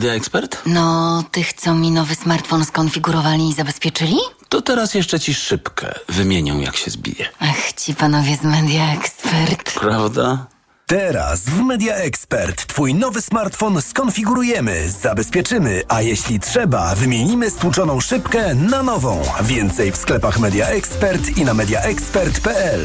The Expert? No, tych, co mi nowy smartfon skonfigurowali i zabezpieczyli? To teraz jeszcze ci szybkę wymienią, jak się zbije. Ach, ci panowie z Media Expert. Prawda? Teraz w Media Expert Twój nowy smartfon skonfigurujemy, zabezpieczymy, a jeśli trzeba, wymienimy stłuczoną szybkę na nową. Więcej w sklepach Media Expert i na mediaexpert.pl.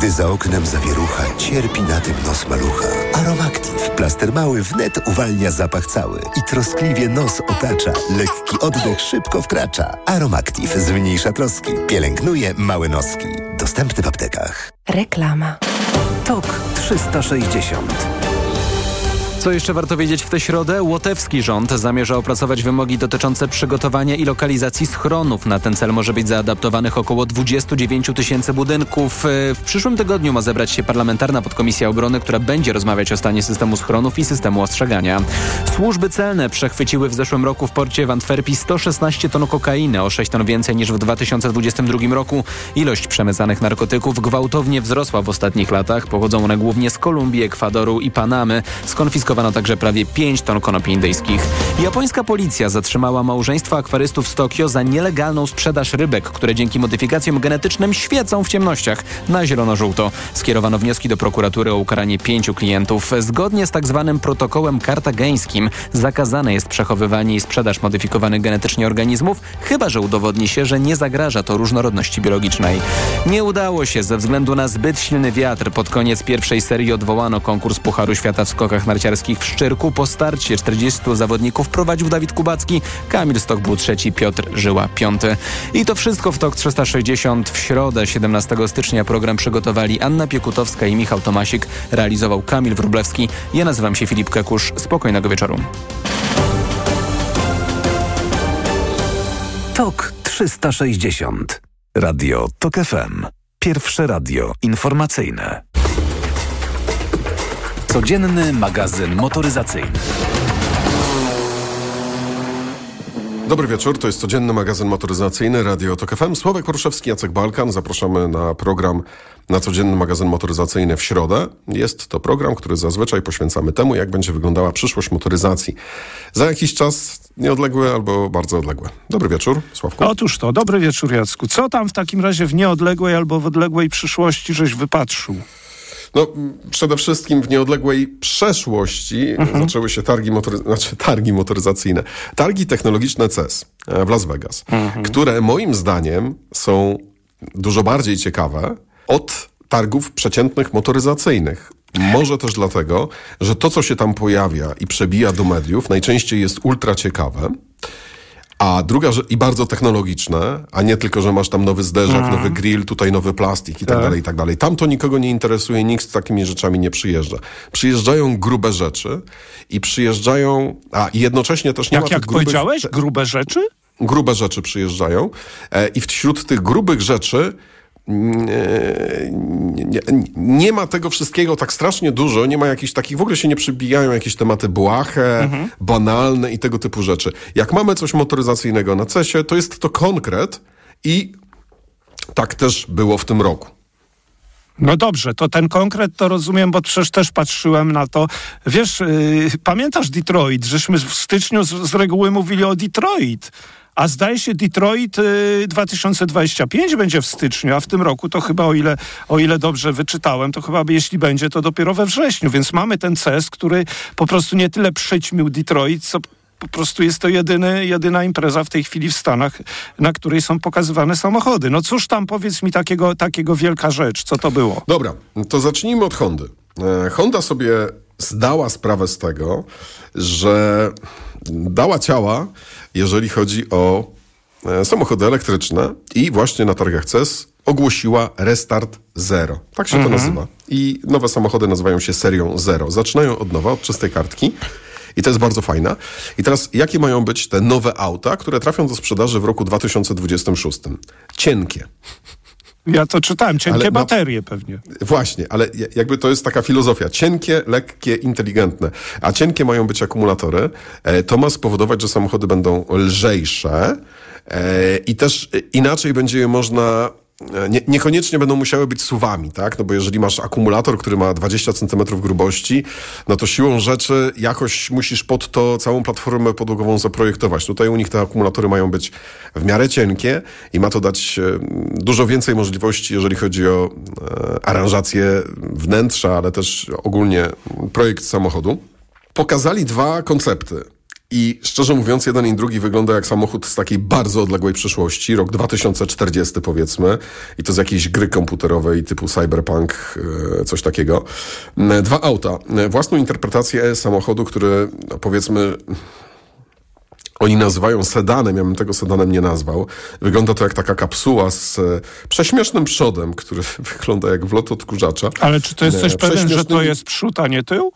Gdy za oknem zawierucha, cierpi na tym nos malucha. Aromactive. Plaster mały wnet uwalnia zapach cały i troskliwie nos otacza. Lekki oddech szybko wkracza. Aromactive zmniejsza troski. Pielęgnuje małe noski. Dostępny w aptekach. Reklama. TOK 360 Co jeszcze warto wiedzieć w tę środę? Łotewski rząd zamierza opracować wymogi dotyczące przygotowania i lokalizacji schronów. Na ten cel może być zaadaptowanych około 29 tysięcy budynków. W przyszłym tygodniu ma zebrać się parlamentarna podkomisja obrony, która będzie rozmawiać o stanie systemu schronów i systemu ostrzegania. Służby celne przechwyciły w zeszłym roku w porcie w Antwerpii 116 ton kokainy, o 6 ton więcej niż w 2022 roku. Ilość przemycanych narkotyków gwałtownie wzrosła w ostatnich latach. Pochodzą one głównie z Kolumbii, Ekwadoru i Panamy. Skonfiskowano także prawie 5 ton konopi indyjskich. Japońska policja zatrzymała małżeństwo akwarystów z Tokio za nielegalną sprzedaż rybek, które dzięki modyfikacjom genetycznym świecą w ciemnościach na zielono-żółto. Skierowano wnioski do prokuratury o ukaranie pięciu klientów. Zgodnie z tak zwanym protokołem kartageńskim zakazane jest przechowywanie i sprzedaż modyfikowanych genetycznie organizmów, chyba że udowodni się, że nie zagraża to różnorodności biologicznej. Nie udało się ze względu na zbyt silny wiatr. Pod koniec pierwszej serii odwołano konkurs Pucharu Świata w skokach narciarskich w Szczyrku. Po starcie 40 zawodników prowadził Dawid Kubacki, Kamil Stok był trzeci, Piotr Żyła piąty. I to wszystko w TOK 360 w środę 17 stycznia program przygotowali Anna Piekutowska i Michał Tomasik. Realizował Kamil Wróblewski. Ja nazywam się Filip Kekusz. Spokojnego wieczoru. TOK 360 Radio TOK FM Pierwsze radio informacyjne Codzienny magazyn motoryzacyjny. Dobry wieczór, to jest codzienny magazyn motoryzacyjny Radio Tok FM. Sławek Poruszewski, Jacek Balkan. Zapraszamy na program na codzienny magazyn motoryzacyjny w środę. Jest to program, który zazwyczaj poświęcamy temu, jak będzie wyglądała przyszłość motoryzacji. Za jakiś czas nieodległy albo bardzo odległy. Dobry wieczór, Sławku. Otóż to, dobry wieczór Jacku. Co tam w takim razie w nieodległej albo w odległej przyszłości żeś wypatrzył? No, przede wszystkim w nieodległej przeszłości mhm. zaczęły się targi, znaczy, targi motoryzacyjne. Targi technologiczne CES w Las Vegas, mhm. które moim zdaniem są dużo bardziej ciekawe od targów przeciętnych motoryzacyjnych. Może też dlatego, że to, co się tam pojawia i przebija do mediów, najczęściej jest ultra ciekawe. A druga rzecz, i bardzo technologiczne, a nie tylko, że masz tam nowy zderzak, mm. nowy grill, tutaj nowy plastik i tak, tak dalej, i tak dalej. Tam to nikogo nie interesuje, nikt z takimi rzeczami nie przyjeżdża. Przyjeżdżają grube rzeczy i przyjeżdżają, a jednocześnie też nie jak, ma Jak grubych, powiedziałeś? Grube rzeczy? Grube rzeczy przyjeżdżają e, i wśród tych grubych rzeczy nie, nie, ma tego wszystkiego tak strasznie dużo, nie ma jakichś takich, w ogóle się nie przybijają jakieś tematy błahe, mhm. banalne i tego typu rzeczy. Jak mamy coś motoryzacyjnego na CESie, to jest to konkret i tak też było w tym roku. No dobrze, to ten konkret to rozumiem, bo przecież też patrzyłem na to. Wiesz, yy, pamiętasz Detroit, żeśmy w styczniu z, z reguły mówili o Detroit. A zdaje się Detroit 2025 y, będzie w styczniu, a w tym roku to chyba o ile, o ile dobrze wyczytałem, to chyba jeśli będzie, to dopiero we wrześniu. Więc mamy ten CES, który po prostu nie tyle przyćmił Detroit, co po prostu jest to jedyny, jedyna impreza w tej chwili w Stanach, na której są pokazywane samochody. No cóż tam, powiedz mi takiego, takiego wielka rzecz, co to było? Dobra, to zacznijmy od Hondy. E, Honda sobie zdała sprawę z tego, że dała ciała jeżeli chodzi o e, samochody elektryczne i właśnie na targach CES ogłosiła Restart Zero. Tak się Mhm. to nazywa. I nowe samochody nazywają się serią Zero. Zaczynają od nowa, od czystej kartki. I to jest bardzo fajne. I teraz, jakie mają być te nowe auta, które trafią do sprzedaży w roku 2026? Cienkie. Ja to czytałem, cienkie Ale baterie pewnie. Właśnie, ale ja- jakby to jest taka filozofia. Cienkie, lekkie, inteligentne. A cienkie mają być akumulatory. E, To ma spowodować, że samochody będą lżejsze e, i też inaczej będzie je można... e, Nie, niekoniecznie będą musiały być suwami, tak? No bo jeżeli masz akumulator, który ma 20 cm grubości, no to siłą rzeczy jakoś musisz pod to całą platformę podłogową zaprojektować. Tutaj u nich te akumulatory mają być w miarę cienkie i ma to dać e, dużo więcej możliwości, jeżeli chodzi o e, aranżację wnętrza, ale też ogólnie projekt samochodu. Pokazali dwa koncepty. I szczerze mówiąc, jeden i drugi wygląda jak samochód z takiej bardzo odległej przyszłości, rok 2040 powiedzmy, i to z jakiejś gry komputerowej typu cyberpunk, e, coś takiego. E, Dwa auta. E, Własną interpretację samochodu, który no, powiedzmy oni nazywają sedanem, ja bym tego sedanem nie nazwał. Wygląda to jak taka kapsuła z prześmiesznym przodem, który wygląda jak wlot odkurzacza. Ale czy to jesteś E, pewien, że to jest przód, a nie tył?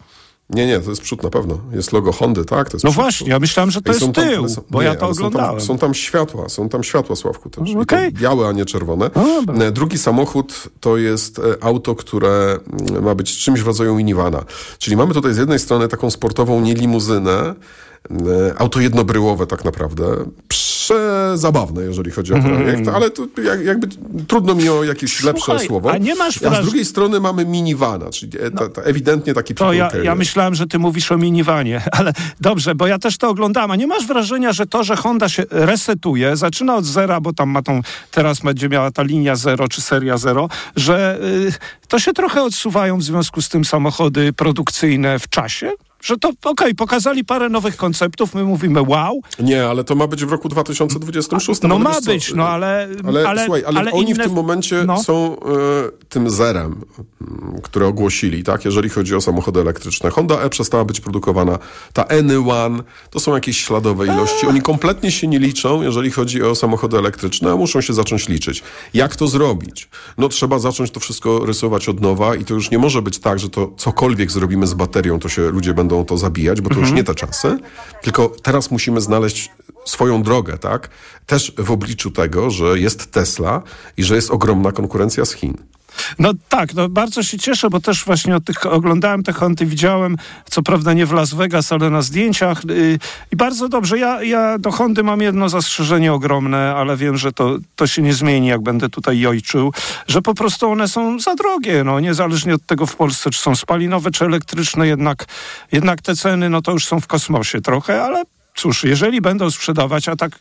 Nie, nie, to jest przód na pewno. Jest logo Hondy, tak? No przód. właśnie, ja myślałem, że to I jest tam- tył, są- bo nie, ja to ale są tam- oglądałem. Są tam światła, są tam światła, Sławku, też. Okej. białe, a nie czerwone. No dobra. E, Drugi samochód to jest e, auto, które mm, ma być czymś w rodzaju minivana. Czyli mamy tutaj z jednej strony taką sportową nielimuzynę, auto jednobryłowe tak naprawdę, przezabawne, jeżeli chodzi o projekt, ale to jak, jakby trudno mi o jakieś lepsze Mhm. Słuchaj, słowo. a nie masz a z drugiej strony mamy minivana, czyli e, ta, ta, ewidentnie taki To ja, ja myślałem, że ty mówisz o miniwanie, ale dobrze, bo ja też to oglądałem. A nie masz wrażenia, że to, że Honda się resetuje, zaczyna od zera, bo tam ma tą, teraz będzie miała ta linia zero czy seria zero, że y, to się trochę odsuwają w związku z tym samochody produkcyjne w czasie? Że to, okej, pokazali parę nowych konceptów, my mówimy wow, Nie, ale to ma być w roku 2026. no ma co, być, no ale... Ale, ale słuchaj, ale, ale oni inne- w tym momencie no. są e, tym zerem, m, które ogłosili, tak, jeżeli chodzi o samochody elektryczne. Honda E przestała być produkowana. Ta Any-One to są jakieś śladowe ilości. Oni kompletnie się nie liczą, jeżeli chodzi o samochody elektryczne, a muszą się zacząć liczyć. Jak to zrobić? No trzeba zacząć to wszystko rysować od nowa i to już nie może być tak, że to cokolwiek zrobimy z baterią, to się ludzie będą to zabijać, bo to już nie te czasy. Tylko teraz musimy znaleźć swoją drogę, tak? Też w obliczu tego, że jest Tesla i że jest ogromna konkurencja z Chin. No tak, no bardzo się cieszę, bo też właśnie tych, oglądałem te Honty, widziałem, co prawda nie w Las Vegas, ale na zdjęciach yy, i bardzo dobrze. Ja, ja do Hondy mam jedno zastrzeżenie ogromne, ale wiem, że to, to się nie zmieni, jak będę tutaj jojczył, że po prostu one są za drogie, no niezależnie od tego w Polsce, czy są spalinowe, czy elektryczne, jednak, jednak te ceny, no to już są w kosmosie trochę, ale cóż, jeżeli będą sprzedawać, a tak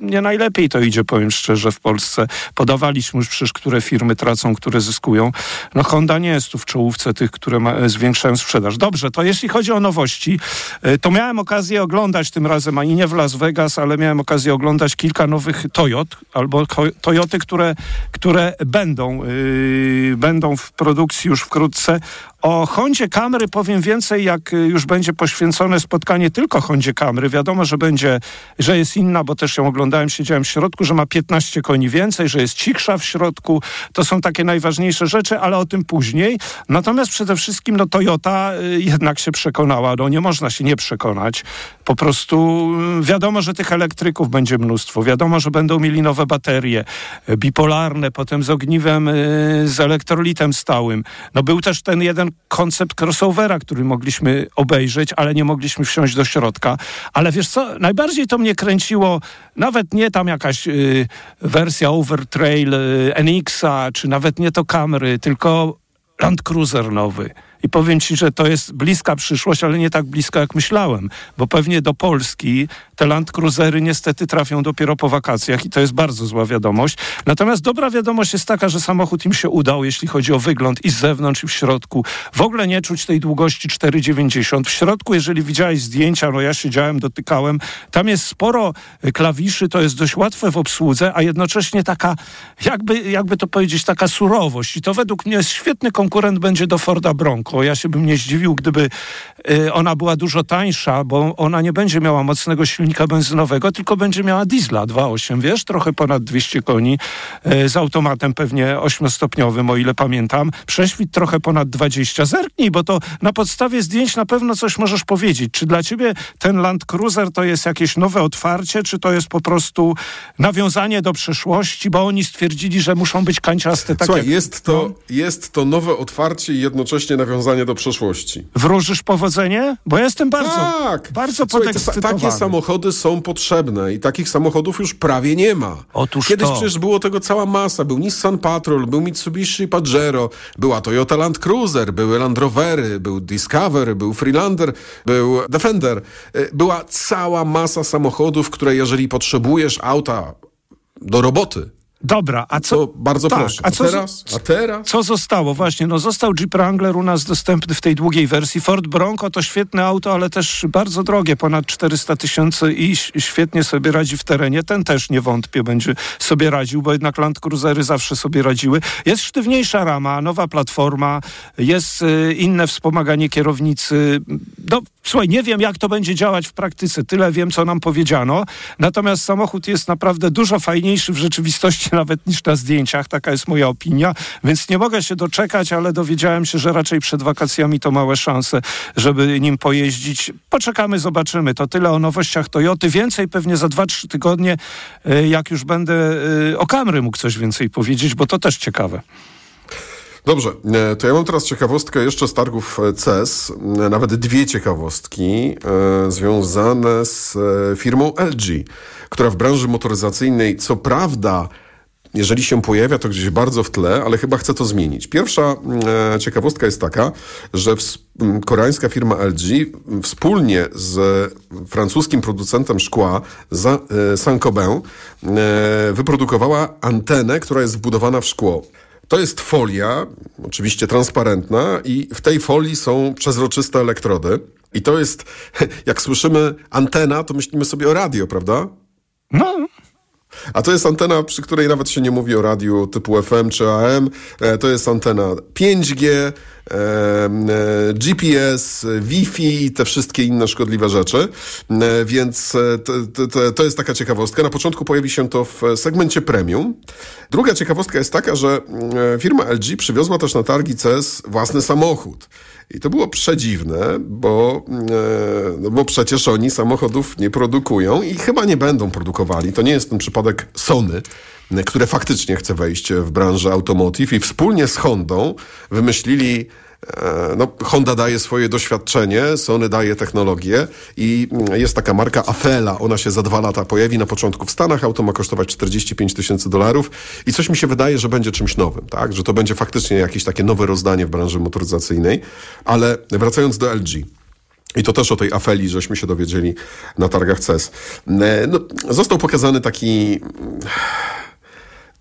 nie najlepiej to idzie, powiem szczerze, w Polsce. Podawaliśmy już przecież, które firmy tracą, które zyskują. No Honda nie jest tu w czołówce tych, które ma, zwiększają sprzedaż. Dobrze, to jeśli chodzi o nowości, y, to miałem okazję oglądać tym razem, a i nie w Las Vegas, ale miałem okazję oglądać kilka nowych Toyot, albo Toyoty, które, które będą, yy, będą w produkcji już wkrótce. O Hondzie Camry powiem więcej, jak y, już będzie poświęcone spotkanie tylko Hondzie Camry. Wiadomo, że będzie, że jest inna, bo też ją oglądałem, siedziałem w środku, że ma 15 koni więcej, że jest cichsza w środku. To są takie najważniejsze rzeczy, ale o tym później. Natomiast przede wszystkim no, Toyota y, jednak się przekonała. No, nie można się nie przekonać. Po prostu y, wiadomo, że tych elektryków będzie mnóstwo. Wiadomo, że będą mieli nowe baterie bipolarne, potem z ogniwem, z elektrolitem stałym. No był też ten jeden koncept crossovera, który mogliśmy obejrzeć, ale nie mogliśmy wsiąść do środka. Ale wiesz co, najbardziej to mnie kręciło nawet nie tam jakaś y, wersja Overtrail y, NX-a, czy nawet nie to Camry, tylko Land Cruiser nowy. I powiem ci, że to jest bliska przyszłość, ale nie tak bliska jak myślałem, bo pewnie do Polski te Land Cruisery niestety trafią dopiero po wakacjach i to jest bardzo zła wiadomość. Natomiast dobra wiadomość jest taka, że samochód im się udał, jeśli chodzi o wygląd i z zewnątrz i w środku. W ogóle nie czuć tej długości 4,90. W środku, jeżeli widziałeś zdjęcia, no ja siedziałem, dotykałem, tam jest sporo y, klawiszy, to jest dość łatwe w obsłudze, a jednocześnie taka, jakby, jakby to powiedzieć, taka surowość. I to według mnie jest świetny konkurent będzie do Forda Bronco. Spoko. Ja się bym nie zdziwił, gdyby y, ona była dużo tańsza, bo ona nie będzie miała mocnego silnika benzynowego, tylko będzie miała diesla 2.8, wiesz, trochę ponad 200 koni, y, z automatem pewnie 8-stopniowym, o ile pamiętam. Prześwit trochę ponad 20. Zerknij, bo to na podstawie zdjęć na pewno coś możesz powiedzieć. Czy dla ciebie ten Land Cruiser to jest jakieś nowe otwarcie, czy to jest po prostu nawiązanie do przeszłości, bo oni stwierdzili, że muszą być kanciaste. Tak Słuchaj, jak, jest to, jest to nowe otwarcie i jednocześnie nawiązanie do przeszłości. Wróżysz powodzenie? Bo jestem bardzo, Tak! bardzo Słuchaj, takie samochody są potrzebne i takich samochodów już prawie nie ma. Otóż Kiedyś to. przecież było tego cała masa. Był Nissan Patrol, był Mitsubishi Pajero, była Toyota Land Cruiser, były Land Rovery, był Discovery, był Freelander, był Defender. Y, Była cała masa samochodów, które jeżeli potrzebujesz auta do roboty, Dobra, a co... to bardzo tak, proszę. A co, teraz? A teraz? co zostało? Właśnie, no został Jeep Wrangler u nas dostępny w tej długiej wersji. Ford Bronco to świetne auto, ale też bardzo drogie, ponad 400 tysięcy i świetnie sobie radzi w terenie. Ten też nie wątpię będzie sobie radził, bo jednak Land Cruisery zawsze sobie radziły. Jest sztywniejsza rama, nowa platforma, jest y, inne wspomaganie kierownicy. No, słuchaj, nie wiem jak to będzie działać w praktyce, tyle wiem co nam powiedziano. Natomiast samochód jest naprawdę dużo fajniejszy w rzeczywistości nawet niż na zdjęciach, taka jest moja opinia, więc nie mogę się doczekać, ale dowiedziałem się, że raczej przed wakacjami to małe szanse, żeby nim pojeździć. Poczekamy, zobaczymy. To tyle o nowościach Toyoty. Więcej pewnie za 2-3 tygodnie, y, jak już będę y, o Camry mógł coś więcej powiedzieć, bo to też ciekawe. Dobrze, e, to ja mam teraz ciekawostkę jeszcze z targów e, CES, e, nawet dwie ciekawostki e, związane z e, firmą LG, która w branży motoryzacyjnej, co prawda, jeżeli się pojawia, to gdzieś bardzo w tle, ale chyba chce to zmienić. Pierwsza e, ciekawostka jest taka, że ws- m, koreańska firma LG wspólnie z francuskim producentem szkła e, Saint-Gobain e, wyprodukowała antenę, która jest wbudowana w szkło. To jest folia, oczywiście transparentna, i w tej folii są przezroczyste elektrody. I to jest, jak słyszymy antena, to myślimy sobie o radio, prawda? No, A to jest antena, przy której nawet się nie mówi o radiu typu FM czy AM. E, To jest antena 5G, e, e, GPS, e, Wi-Fi i te wszystkie inne szkodliwe rzeczy. E, Więc e, to, to- to, to jest taka ciekawostka. Na początku pojawi się to w segmencie premium. Druga ciekawostka jest taka, że e, firma LG przywiozła też na targi CES własny samochód. I to było przedziwne, bo, e, no bo przecież oni samochodów nie produkują i chyba nie będą produkowali. To nie jest ten przypadek Sony, e, które faktycznie chce wejść w branżę automotive i wspólnie z Hondą wymyślili e, no, Honda daje swoje doświadczenie, Sony daje technologię i jest taka marka Afela. Ona się za dwa lata pojawi na początku w Stanach. Auto ma kosztować 45 tysięcy dolarów i coś mi się wydaje, że będzie czymś nowym, tak? Że to będzie faktycznie jakieś takie nowe rozdanie w branży motoryzacyjnej. Ale wracając do LG. I to też o tej afeli, żeśmy się dowiedzieli na targach CES. E, No, został pokazany taki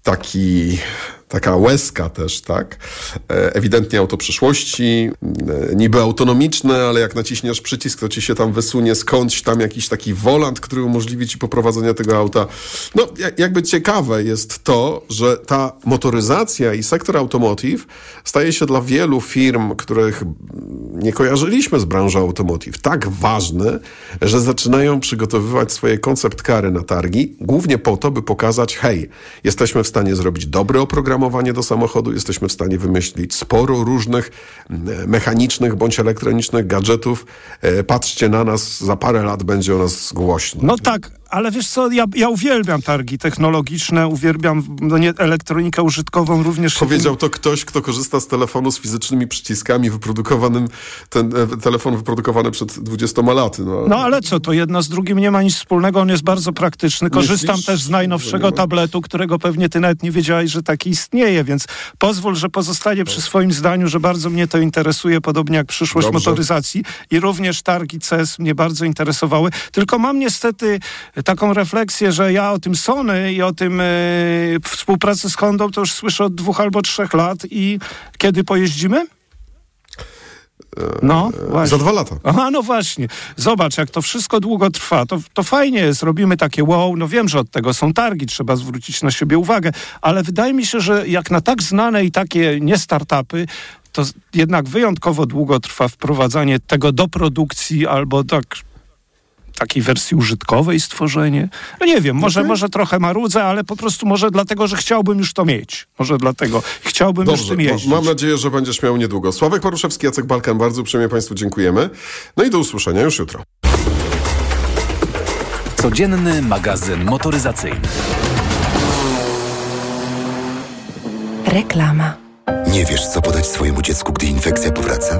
taki, taka łezka też, tak? E, Ewidentnie auto przyszłości, e, niby autonomiczne, ale jak naciśniesz przycisk, to ci się tam wysunie skądś tam jakiś taki wolant, który umożliwi ci poprowadzenie tego auta. No, ja- jakby ciekawe jest to, że ta motoryzacja i sektor automotive staje się dla wielu firm, których nie kojarzyliśmy z branżą automotive, tak ważny, że zaczynają przygotowywać swoje koncept kary na targi, głównie po to, by pokazać, hej, jesteśmy w stanie zrobić dobre oprogramowanie do samochodu, jesteśmy w stanie wymyślić sporo różnych mm, mechanicznych bądź elektronicznych gadżetów. E, Patrzcie na nas, za parę lat będzie o nas głośno. No tak, ale wiesz co, ja, ja uwielbiam targi technologiczne, uwielbiam no nie, elektronikę użytkową również. Powiedział to ktoś, kto korzysta z telefonu z fizycznymi przyciskami, wyprodukowanym, ten e, telefon wyprodukowany przed 20 laty. No, No ale co, to jedna z drugim nie ma nic wspólnego, on jest bardzo praktyczny. Korzystam Myślisz, też z najnowszego ma? tabletu, którego pewnie ty nawet nie wiedziałeś, że taki istnieje, więc pozwól, że pozostanie przy swoim zdaniu, że bardzo mnie to interesuje, podobnie jak przyszłość Dobrze. motoryzacji i również targi CES mnie bardzo interesowały. Tylko mam niestety taką refleksję, że ja o tym Sony i o tym e, współpracy z Hondą to już słyszę od dwóch albo trzech lat i kiedy pojeździmy? No, właśnie. Za dwa lata. Aha, no właśnie. Zobacz, jak to wszystko długo trwa. To, to fajnie jest, robimy takie wow. No wiem, że od tego są targi, trzeba zwrócić na siebie uwagę, ale wydaje mi się, że jak na tak znane i takie nie startupy, to jednak wyjątkowo długo trwa wprowadzanie tego do produkcji albo tak takiej wersji użytkowej stworzenie. No nie wiem, może, może trochę marudzę, ale po prostu może dlatego, że chciałbym już to mieć. Może dlatego chciałbym już Dobrze, tym ma- jeździć. mam nadzieję, że będziesz miał niedługo. Sławek Paruszewski, Jacek Balkan, bardzo uprzejmie Państwu dziękujemy. No i do usłyszenia już jutro. Codzienny magazyn motoryzacyjny. Reklama. Nie wiesz, co podać swojemu dziecku, gdy infekcja powraca?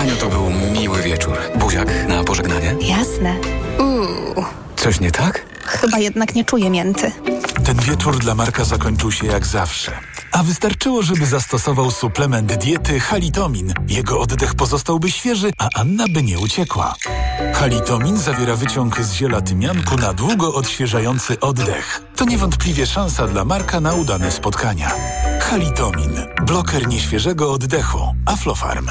Aniu, to był miły wieczór. Buziak na pożegnanie. Jasne. Uuu, Coś nie tak? chyba jednak nie czuję mięty. Ten wieczór dla Marka zakończył się jak zawsze. A wystarczyło, żeby zastosował suplement diety Halitomin. Jego oddech pozostałby świeży, a Anna by nie uciekła. Halitomin zawiera wyciąg z ziela tymianku na długo odświeżający oddech. To niewątpliwie szansa dla Marka na udane spotkania. Halitomin. Bloker nieświeżego oddechu. Aflofarm.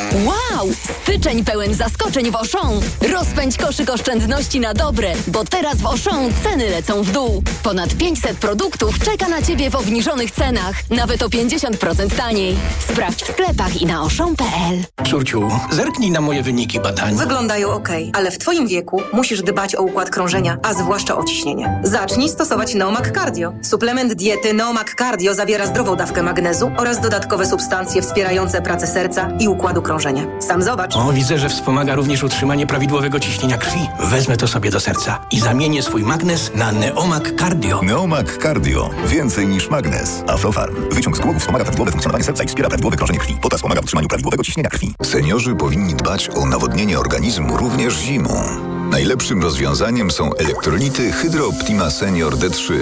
Wow! Styczeń pełen zaskoczeń w Auchan. Rozpędź koszyk oszczędności na dobre, bo teraz w Auchan ceny lecą w dół. Ponad 500 produktów czeka na Ciebie w obniżonych cenach, nawet o 50% taniej. Sprawdź w sklepach i na auchan.pl. Córciu, zerknij na moje wyniki badań. Wyglądają ok, ale w Twoim wieku musisz dbać o układ krążenia, a zwłaszcza o ciśnienie. Zacznij stosować Neomak Cardio. Suplement diety Neomak Cardio zawiera zdrową dawkę magnezu oraz dodatkowe substancje wspierające pracę serca i układu krążenia. Sam zobacz. O, widzę, że wspomaga również utrzymanie prawidłowego ciśnienia krwi. Wezmę to sobie do serca i zamienię swój magnes na Neomak Cardio. Neomak Cardio. Więcej niż magnes. Aflofarm. Wyciąg z głowy wspomaga prawidłowe funkcjonowanie serca i wspiera prawidłowe krążenie krwi. Potas pomaga w utrzymaniu prawidłowego ciśnienia krwi. Seniorzy powinni dbać o nawodnienie organizmu również zimą. Najlepszym rozwiązaniem są elektrolity Hydro Optima Senior D3.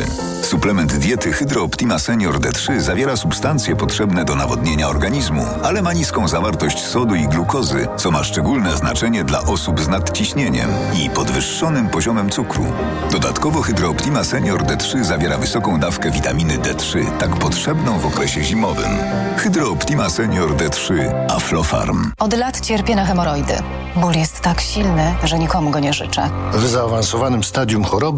Suplement diety Hydro Optima Senior D3 zawiera substancje potrzebne do nawodnienia organizmu, ale ma niską zawartość sodu i glukozy, co ma szczególne znaczenie dla osób z nadciśnieniem i podwyższonym poziomem cukru. Dodatkowo Hydro Optima Senior D3 zawiera wysoką dawkę witaminy D3, tak potrzebną w okresie zimowym. Hydro Optima Senior D3 Aflofarm. Od lat cierpię na hemoroidy. Ból jest tak silny, że nikomu go nie życzę. W zaawansowanym stadium choroby